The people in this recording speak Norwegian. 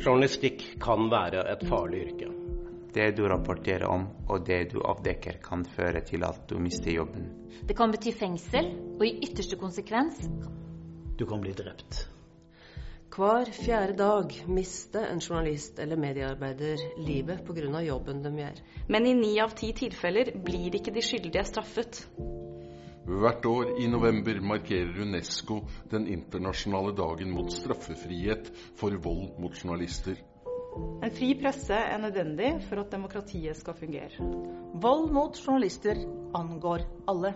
Journalistikk kan være et farlig yrke. Det du rapporterer om og det du avdekker, kan føre til at du mister jobben. Det kan bety fengsel, og i ytterste konsekvens Du kan bli drept. Hver fjerde dag mister en journalist eller mediearbeider livet pga. jobben de gjør. Men i ni av ti tilfeller blir ikke de skyldige straffet. Hvert år i november markerer UNESCO den internasjonale dagen mot straffefrihet for vold mot journalister. En fri presse er nødvendig for at demokratiet skal fungere. Vold mot journalister angår alle.